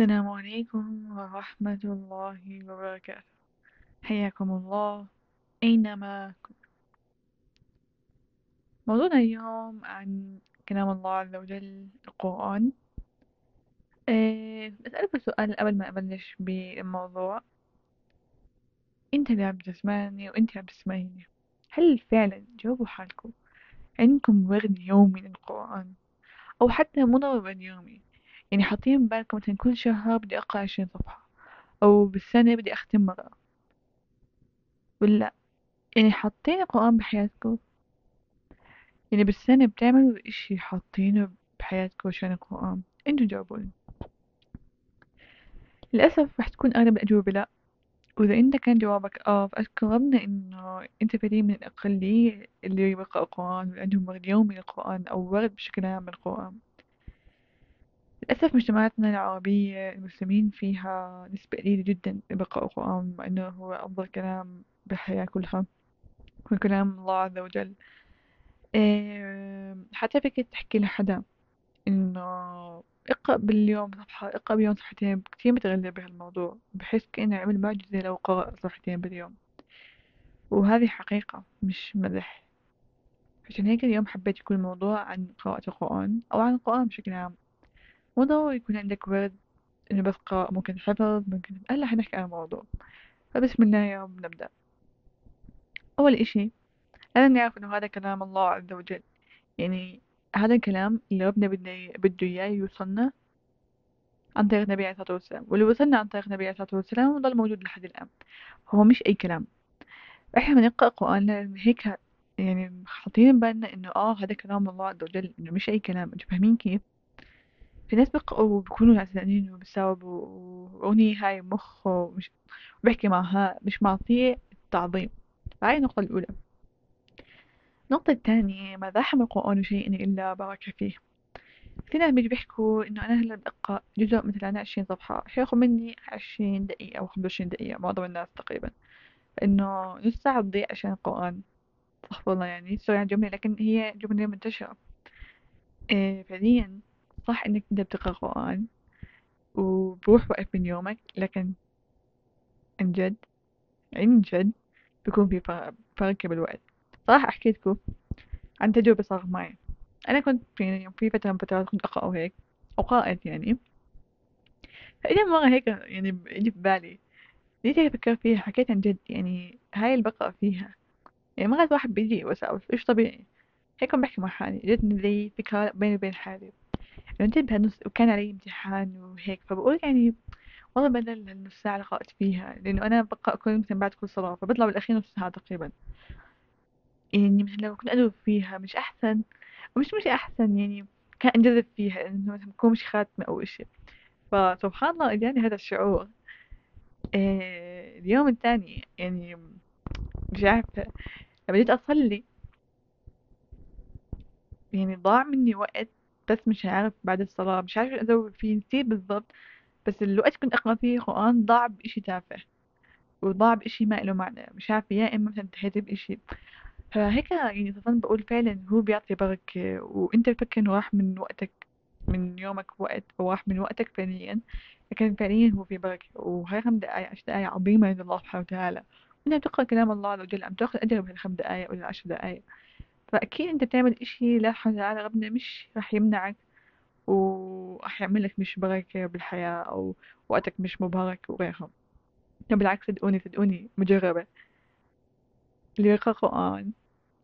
السلام عليكم ورحمة الله وبركاته. حياكم الله. أينما كنتم؟ موضوعنا اليوم عن كلام الله عز وجل القرآن. أه بسألك سؤال قبل ما أبلش بالموضوع. أنت اللي عم تسمعني وأنت عم تسمعيني هل فعلا جاوبوا حالكم عندكم ورد يومي للقرآن؟ أو حتى ورد يومي يعني حاطين بالكم مثلا كل شهر بدي أقرأ عشرين صفحة أو بالسنة بدي أختم مرة. ولا يعني حاطين القرآن بحياتكم. يعني بالسنة بتعملوا إشي حاطينه بحياتكم عشان القرآن. إنتوا جاوبوني. للأسف رح تكون أغلب الأجوبة لأ. وإذا أنت كان جوابك آه فأذكر ربنا إنه أنت فريق من الأقلية اللي بيقرأ القرآن وعندهم ورد يومي للقرآن أو ورد بشكل عام للقرآن للأسف مجتمعاتنا العربية المسلمين فيها نسبة قليلة جدا بيقرأوا القرآن مع إنه هو أفضل كلام بالحياة كلها هو كلام الله عز وجل. حتى فكرة تحكي لحدا إنه اقرأ باليوم صفحة اقرأ باليوم صفحتين كتير متغلب بهالموضوع. بحس كأنه عمل معجزة لو قرأ صفحتين باليوم. وهذه حقيقة مش مزح عشان هيك اليوم حبيت يكون الموضوع عن قراءة القرآن أو عن القرآن بشكل عام. مو ضروري يكون عندك ورد إنه بس ممكن حفظ ممكن هلأ حنحكي عن الموضوع. فبسم الله يا رب نبدأ. أول إشي لازم نعرف إنه هذا كلام الله عز وجل. يعني هذا الكلام اللي ربنا بده إياه يوصلنا عن طريق النبي عليه الصلاة والسلام. واللي وصلنا عن طريق النبي عليه الصلاة والسلام وظل موجود لحد الآن. هو مش أي كلام. إحنا بنقرأ القرآن هيك يعني حاطين بالنا إنه آه هذا كلام الله عز وجل إنه مش أي كلام. أنتوا فاهمين كيف؟ في ناس بيقرأوا وبيكونوا نعسانين وبيستوعبوا وأغنية هاي مخه ومش بحكي معها مش معطيه التعظيم. هاي النقطة الأولى. النقطة الثانية ما زاحم القرآن شيء إلا بركة فيه. في ناس بيجي بيحكوا إنه أنا هلأ بدي أقرأ جزء مثلا عشرين صفحة. حياخد مني عشرين دقيقة أو خمسة وعشرين دقيقة معظم الناس تقريبا. إنه نص ساعة تضيع عشان القرآن. استغفر الله يعني. سوري على الجملة لكن هي جملة منتشرة. إيه فعليا صح إنك أنت بتقرأ قرآن وبروح وقت من يومك لكن عن جد عن جد بيكون في فرق بالوقت. صراحة أحكي لكم عن تجربة صارت معي. أنا كنت في في فترة من فترات كنت أقرأ وهيك أو قرأت يعني. فإجا مرة هيك يعني إجي في بالي جيت أفكر فيها حكيت عن جد يعني هاي اللي بقرأ فيها. يعني مرات واحد بيجي وساوس إيش طبيعي؟ هيك بحكي مع حالي. جتني زي فكرة بيني وبين حالي. جد بهالنص وكان علي امتحان وهيك فبقول يعني والله بدل النص ساعة اللي قرأت فيها لأنه أنا بقرأ كل مثلا بعد كل صلاة فبطلع بالأخير نص ساعة تقريبا. يعني مثلا لو كنت أدرس فيها مش أحسن ومش مش أحسن يعني كان أنجذب فيها إنه مثلا بكون مش خاتمة أو إشي. فسبحان الله إجاني هذا الشعور. إيه اليوم الثاني يعني مش عارفة لما جيت أصلي يعني ضاع مني وقت بس مش عارف بعد الصلاة مش عارفة أسوي فيه نسيت بالضبط بس الوقت كنت أقرأ فيه قرآن ضاع بإشي تافه وضاع بإشي ما إله معنى مش عارفة يا إما مثلا انتهيت بإشي فهيك يعني صرت بقول فعلا هو بيعطي بركة وأنت بتفكر إنه راح من وقتك من يومك وقت أو راح من وقتك فعليا. لكن فعليا هو في بركة وهاي خمس دقايق عشر دقايق عظيمة عند الله سبحانه وتعالى. وأنت بتقرأ كلام الله عز وجل عم تأخذ أجر بهالخمس دقايق ولا العشر دقايق؟ فأكيد أنت بتعمل إشي لا سبحانه وتعالى ربنا مش راح يمنعك وراح يعمل لك مش بركة بالحياة أو وقتك مش مبارك وغيرها. بالعكس صدقوني صدقوني مجربة. اللي يقرأ قرآن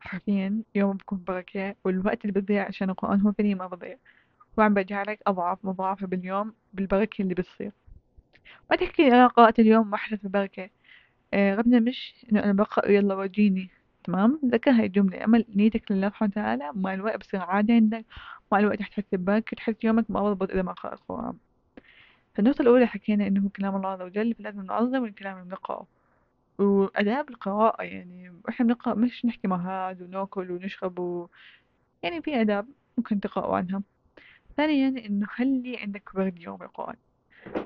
حرفيا يوم بكون بركة والوقت اللي بتضيع عشان القرآن هو فيني ما بضيع. وعم برجعلك أضعاف مضاعفة باليوم بالبركة اللي بتصير. ما تحكي أنا قرأت اليوم ما في بركة آه ربنا مش إنه أنا بقرأ يلا ورجيني. تمام؟ ذكر هاي الجملة أما نيتك لله سبحانه وتعالى مع الوقت بصير عادة عندك مع الوقت رح تحس ببركة تحس يومك ما بضبط إذا ما قرأت القرآن فالنقطة الأولى حكينا إنه كلام الله عز وجل فلازم نعظم الكلام اللي بنقرأه. وآداب القراءة يعني إحنا بنقرأ مش نحكي مع هاد وناكل ونشرب و... يعني في آداب ممكن تقرأوا عنها. ثانيا إنه خلي عندك ورد يومي قرآن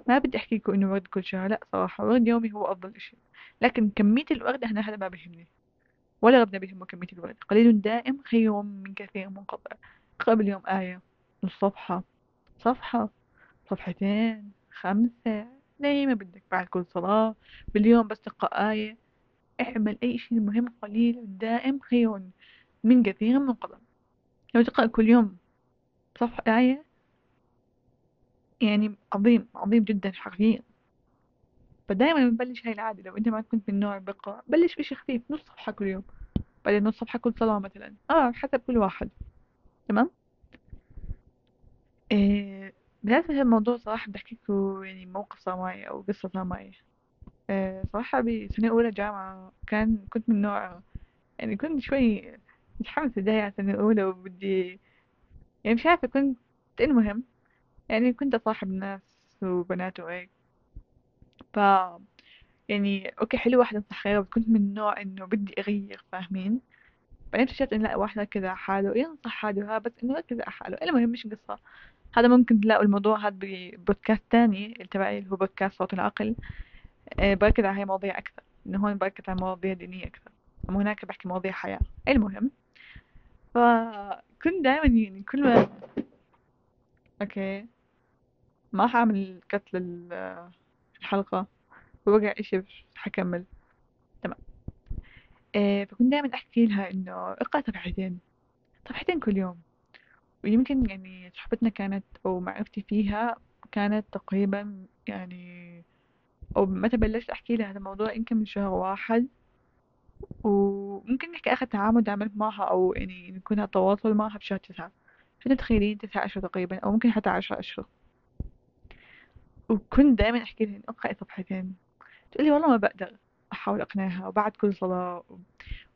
ما بدي أحكي لكم إنه ورد كل شهر لا صراحة ورد يومي هو أفضل إشي. لكن كمية الورد أنا هذا ما بيهمني. ولا ربنا بيهمه كمية الورد قليل دائم خير من كثير منقطع اقرأ باليوم آية. نص صفحة. صفحتين. خمسة. زي ما بدك بعد كل صلاة؟ باليوم بس تقرأ آية. اعمل أي شيء مهم. قليل دائم خير من كثير من قلم لو تقرأ كل يوم صفحة آية يعني عظيم عظيم جدا حرفيا فدايما بنبلش هاي العادة لو أنت ما كنت من النوع بقرأ بلش بشي خفيف نص صفحة كل يوم بعدين نص صفحة كل صلاة مثلا. آه حسب كل واحد. تمام؟ إيه بمناسبة الموضوع صراحة بدي أحكي لكم يعني موقف صار معي أو قصة صار معي. إيه صراحة بسنة أولى جامعة كان كنت من نوع يعني كنت شوي متحمسة جاي على سنة أولى وبدي يعني مش عارفة كنت المهم يعني كنت أصاحب ناس وبنات وهيك. يعني okay حلو واحدة صح خير بس كنت من النوع إنه بدي أغير فاهمين؟ بعدين اكتشفت إنه لا واحدة كذا على حاله ينصح حاله بس إنه كذا على حاله. المهم مش قصة. هذا ممكن تلاقوا الموضوع هذا ببودكاست تاني تبعي اللي هو بودكاست صوت العقل. آه، بركز على هاي مواضيع أكثر إنه هون بركز على مواضيع دينية أكثر. أما هناك بحكي مواضيع حياة. المهم فكنت دائما يعني كل ما أوكي ما حعمل كت للحلقة ووقع إشي حكمل. تمام. إيه فكنت دائما أحكي لها إنه اقرأ صفحتين صفحتين كل يوم. ويمكن يعني صحبتنا كانت أو معرفتي فيها كانت تقريبا يعني أو متى بلشت أحكي لها هذا الموضوع يمكن من شهر واحد. وممكن نحكي آخر تعامل تعاملت معها أو يعني يكون تواصل معها بشهر تسعة. فتتخيلين تسعة أشهر تقريبا أو ممكن حتى عشرة أشهر. وكنت دائما أحكي لها إنه اقرأي صفحتين تقولي والله ما بقدر أحاول أقنعها وبعد كل صلاة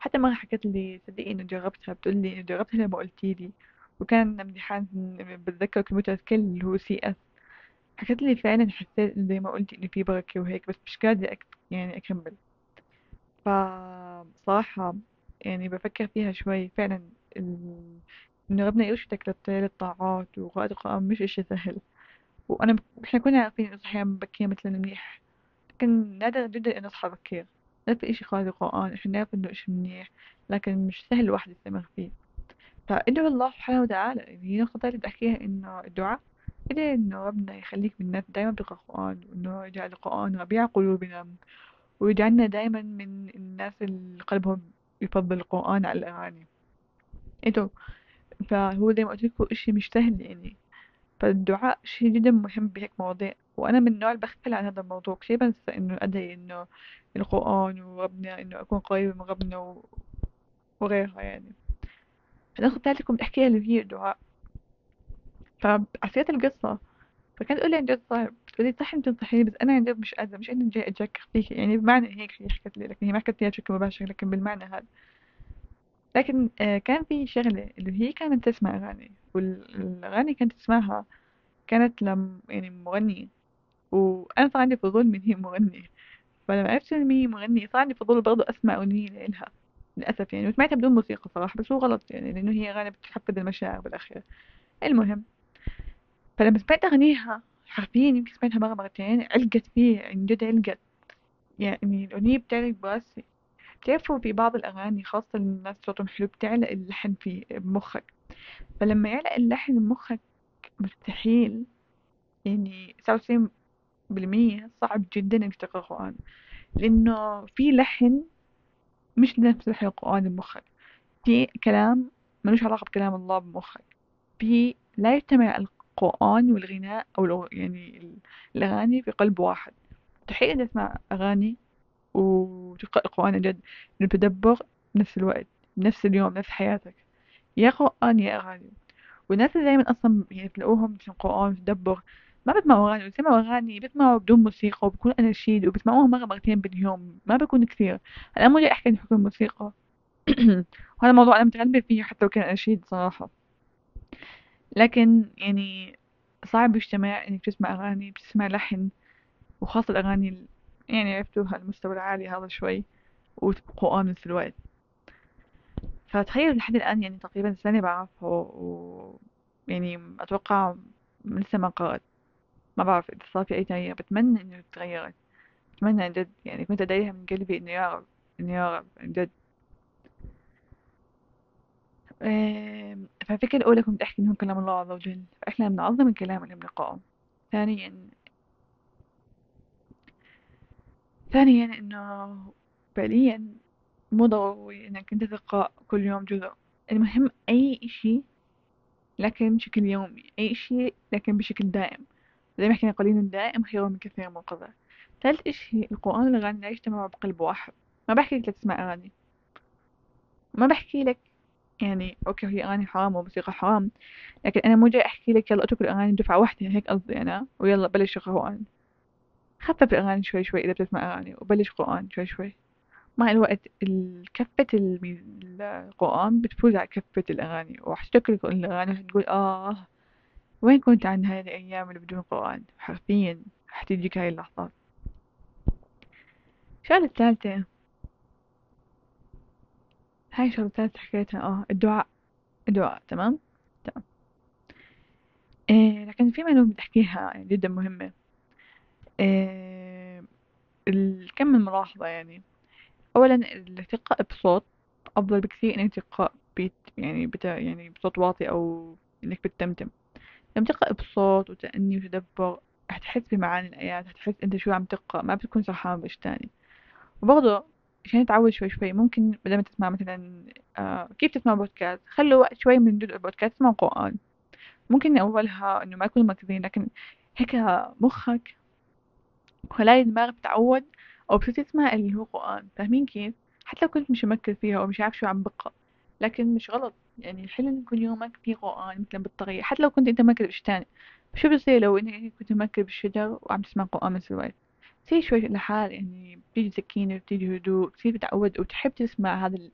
وحتى مرة حكت لي صدقي إنه جربتها بتقول لي إنه جربتها لما قلتي لي. وكان امتحان بتذكر computer skill اللي هو CS حكت لي فعلا حسيت زي ما قلتي إنه في بركة وهيك بس مش قادرة. يعني أكمل. فصراحة يعني بفكر فيها شوي. فعلا ال... إنه ربنا يرشدك للطير الطاعات وقراءة القرآن مش إشي سهل. وأنا إحنا كنا عارفين أصحى بكير مثلا منيح. لكن نادر جدا إني أصحى بكير نعرف إشي قراءة القرآن إحنا نعرف إنه إشي منيح لكن مش سهل الواحد يستمر فيه. فادعو الله سبحانه وتعالى يعني هي نقطة اللي بحكيها إنه الدعاء إلى إنه ربنا يخليك من الناس دايما بتقرأ القرآن وإنه يجعل القرآن ربيع قلوبنا ويجعلنا دايما من الناس اللي قلبهم يفضل القرآن على الأغاني. إنتو فهو زي ما قلت لكم إشي مش سهل يعني. فالدعاء شيء جدا مهم بهيك مواضيع وأنا من النوع اللي عن هذا الموضوع. كثير بنسى إنه أدعي إنه القرآن وربنا إنه أكون قريبة من ربنا. وغيرها يعني. فناخد لكم الحكاية اللي هي الدعاء. فعسيت القصة فكانت تقول لي عن جد صعب بتقولي صح انت تنصحيني بس أنا عن جد مش قادرة مش اني جاي اتجكر فيك يعني بمعنى هيك هي حكت لي لكن هي ما حكت لي بشكل مباشر لكن بالمعنى هذا. لكن آه كان في شغلة اللي هي كانت تسمع أغاني والأغاني كانت تسمعها كانت لم يعني مغنية. وأنا صار عندي فضول من هي مغنية. فلما عرفت إن هي مغنية صار عندي فضول برضه أسمع أغنية لإلها للأسف يعني. وسمعتها بدون موسيقى صراحة بس هو غلط يعني لأنه هي أغاني بتحفز المشاعر بالأخير. المهم فلما سمعت أغنيها حرفيا يمكن سمعتها مرة مرتين علقت فيه عن جد علقت. يعني الأغنية بتعلق براسي. بتعرفوا في بعض الأغاني خاصة الناس صوتهم حلو بتعلق اللحن في بمخك فلما يعلق اللحن بمخك مستحيل يعني تسعة وتسعين بالمية صعب جدا إنك تقرأ قرآن. لأنه في لحن مش نفس لحن القرآن بمخك في كلام ملوش علاقة بكلام الله بمخك في لا يجتمع القرآن والغناء أو يعني الأغاني في قلب واحد. مستحيل تسمع أغاني وتقرأ القرآن جد. بتدبر بنفس الوقت بنفس اليوم نفس حياتك. يا قرآن يا أغاني. والناس اللي دايما أصلا يعني تلاقوهم في القرآن تدبر ما بسمعوا أغاني بسمعوا أغاني بسمعوا بدون موسيقى وبكون أناشيد وبسمعوها مرة مرتين باليوم. ما بكون كثير. أنا مو جاي أحكي عن حكم الموسيقى. وهذا الموضوع أنا متغلبة فيه حتى لو كان أناشيد صراحة. لكن يعني صعب يجتمع إنك تسمع أغاني بتسمع لحن وخاصة الأغاني يعني عرفتوها المستوى العالي هذا شوي وقرآن نفس الوقت. فتخيل لحد الآن يعني تقريبا سنة بعرفه و يعني أتوقع لسه ما قرأت ما بعرف إذا صار في أي تغيير. بتمنى إنه تغيرت. بتمنى عن جد. يعني كنت أدعيها من قلبي إنه يا رب إنه يا رب عن جد. فالفكرة الأولى كنت أحكي إنه كلام الله عز وجل. فإحنا بنعظم الكلام اللي بنقرأه. ثانيا ثانيا إنه فعليا مو ضروري إنك أنت تقرأ كل يوم جزء. المهم أي إشي لكن بشكل يومي أي إشي لكن بشكل دائم. زي ما حكينا قليل دائم خير من كثير منقطع ثالث إشي القرآن والأغاني لا يجتمعوا بقلب واحد. ما بحكي لك لا تسمع أغاني. ما بحكي لك يعني أوكي هي أغاني حرام وموسيقى حرام لكن أنا مو جاي أحكي لك يلا اترك الأغاني دفعة واحدة هيك قصدي أنا ويلا بلش قرآن خفف الأغاني شوي شوي إذا بتسمع أغاني وبلش قرآن شوي شوي. مع الوقت ال- كفة القرآن بتفوز على كفة الأغاني. وحتشكل الأغاني حتقول آه وين كنت عن هاي الأيام اللي بدون قرآن؟ حرفيا حتجيك هاي اللحظات. الشغلة الثالثة هاي الشغلة الثالثة حكيتها آه الدعاء. الدعاء تمام؟ تمام. إيه لكن في معلومة بدي أحكيها يعني جدا مهمة. كم من ملاحظة يعني. أولا تقرأ بصوت أفضل بكثير إنك تقرأ بيت يعني بتا يعني بصوت واطي أو إنك بتتمتم لما تقرأ بصوت وتأني وتدبر هتحس بمعاني الآيات هتحس أنت شو عم تقرأ ما بتكون سرحان بإيش تاني. وبرضه عشان تتعود شوي شوي ممكن بدل ما تسمع مثلا آه كيف تسمع بودكاست؟ خلوا وقت شوي من جزء البودكاست تسمع قرآن. ممكن أولها إنه ما يكونوا مركزين لكن هيك مخك خلايا الدماغ بتتعود أو بتصير تسمع اللي هو قرآن. فاهمين كيف؟ حتى لو كنت مش مركز فيها أو مش عارف شو عم بقرأ. لكن مش غلط. يعني الحلو إن يكون يومك فيه قرآن مثلا بالطريقة. حتى لو كنت أنت مركز بإشي تاني. شو بصير لو إنك كنت مركز بالشجر وعم تسمع قرآن بنفس الوقت بتصير شوي لحال يعني بتيجي سكينة بتيجي هدوء بتصير تتعود وتحب تسمع هذا ال-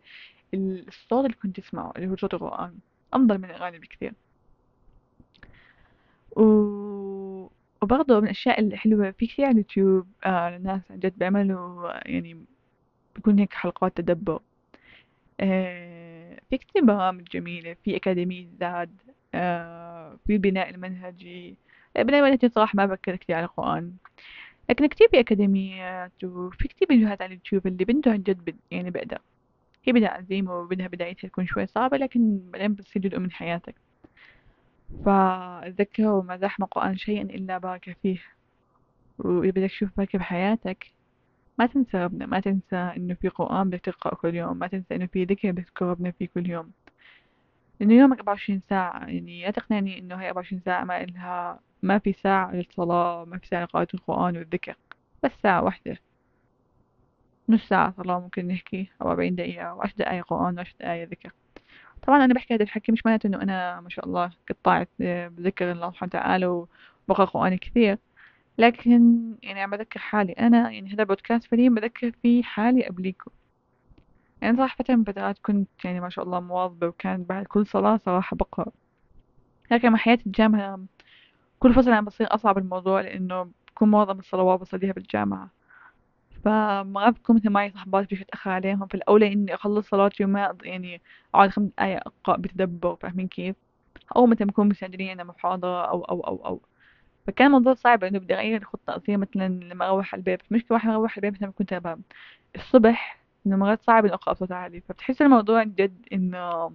ال- الصوت اللي كنت تسمعه اللي هو صوت القرآن. أفضل من الأغاني بكثير. و... وبرضه من الأشياء الحلوة في كثير على اليوتيوب آه ناس عن جد بيعملوا يعني بيكون هيك حلقات تدبر. آه في كثير برامج جميلة في أكاديمية زاد آه في البناء المنهجي. البناء المنهجي صراحة ما بكر كثير على القرآن. لكن كتير في أكاديميات وفي كتير فيديوهات على اليوتيوب اللي بنته عن جد بد يعني بقدر. هي بدها عزيمة وبدها بدايتها تكون شوي صعبة لكن بعدين بتصير جزء من حياتك. فاتذكروا ما زحم القرآن شيئا إلا بارك فيه. بدك تشوف بركة بحياتك ما تنسى ربنا ما تنسى إنه في قرآن بدك تقرأ كل يوم. ما تنسى إنه في ذكر بدك ربنا فيه كل يوم. لأنه يومك 24 ساعة. يعني لا تقنعني إنه هاي 24 ساعة ما إلها ما في ساعة للصلاة ما في ساعة لقراءة القرآن والذكر. بس ساعة واحدة. نص ساعة صلاة ممكن نحكي أو 40 دقيقة 10 دقايق قرآن و 10 دقايق ذكر. طبعا أنا بحكي هذا الحكي مش معناته إنه أنا ما شاء الله قطعت بذكر الله سبحانه وتعالى وبقرأ قرآن كثير. لكن يعني عم بذكر حالي أنا يعني هذا بودكاست فعليا بذكر فيه حالي قبليكم. يعني صراحة فترة من فترات كنت يعني ما شاء الله مواظبة وكان بعد كل صلاة صراحة بقرأ. لكن مع حياة الجامعة كل فترة عم بصير أصعب الموضوع لأنه بكون معظم الصلوات بصليها بالجامعة. فمرات بكون مثل معي صحبات بدي أتأخر عليهم فالأولى إني أخلص صلاتي وما يعني أقعد خمس دقايق أقرأ بتدبر فاهمين كيف؟ أو مثلا بكون مسجلين عنا محاضرة أو أو أو أو فكان الموضوع صعب إنه بدي أغير الخطة أصير مثلا لما أروح على البيت المشكلة واحد أروح على البيت مثلا بكون تعبان الصبح إنه مرات صعب إني أقرأ بصوت عالي فبتحس الموضوع جد إنه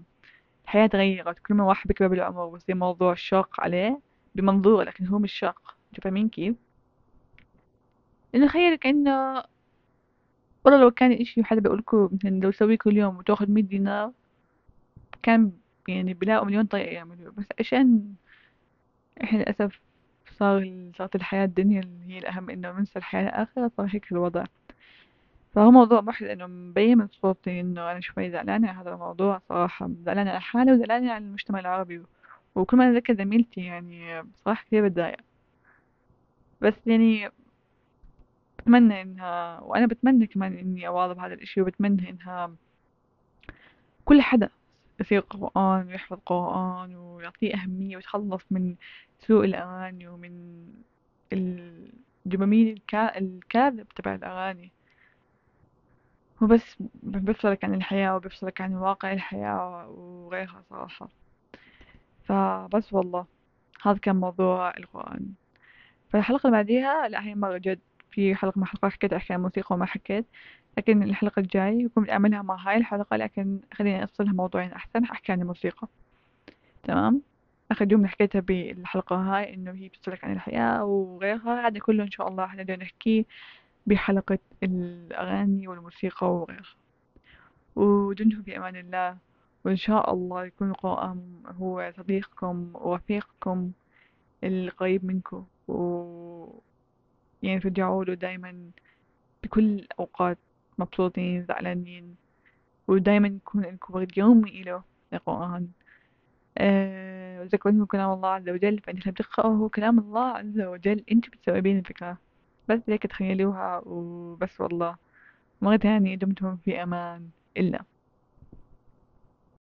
الحياة تغيرت كل ما واحد بيكبر بالعمر ويصير موضوع شاق عليه بمنظور لكن هو مش شاق فاهمين كيف؟ لأنه تخيل كأنه والله لو كان إشي حدا بيقولكوا مثلا لو سويه كل يوم وتاخد مية دينار كان يعني بيلاقوا مليون طريقة يعملوه. بس عشان إحنا للأسف صار صارت الحياة الدنيا اللي هي الأهم إنه ننسى الحياة الآخرة صار هيك الوضع. فهو موضوع محزن إنه مبين من صوتي إنه أنا شوي زعلانة على هذا الموضوع صراحة. زعلانة على حالي وزعلانة على المجتمع العربي. وكل ما أتذكر زميلتي يعني بصراحة كثير بتضايق. بس يعني بتمنى إنها وأنا بتمنى كمان إني أواظب هذا الإشي وبتمنى إنها كل حدا يصير قرآن ويحفظ قرآن ويعطيه أهمية ويتخلص من سوء الأغاني ومن الدوبامين الكا... الكاذب تبع الأغاني. هو بس بيفصلك عن الحياة وبيفصلك عن واقع الحياة وغيرها صراحة. فبس والله هذا كان موضوع القرآن. فالحلقة اللي بعديها لا هي مرة جد. في حلقة مع حلقة حكيت عن موسيقى وما حكيت لكن الحلقة الجاي يكون بدي أعملها مع هاي الحلقة لكن خليني أفصلها موضوعين أحسن أحكي عن الموسيقى. تمام؟ آخر جملة حكيتها بالحلقة هاي إنه هي بتفصلك عن الحياة وغيرها هذا كله إن شاء الله حنقدر نحكيه بحلقة الأغاني والموسيقى وغيرها. ودمتم في أمان الله وإن شاء الله يكون القرآن هو صديقكم ورفيقكم القريب منكم. و يعني ترجعوا له دايما بكل الأوقات مبسوطين زعلانين ودايما يكون لكم وقت يومي إله القرآن أه وذكرتم كلام الله عز وجل تقرأه هو كلام الله عز وجل. أنت بتستوعبين الفكرة. بس هيك تخيلوها وبس والله. مرة تانية دمتم في أمان. الله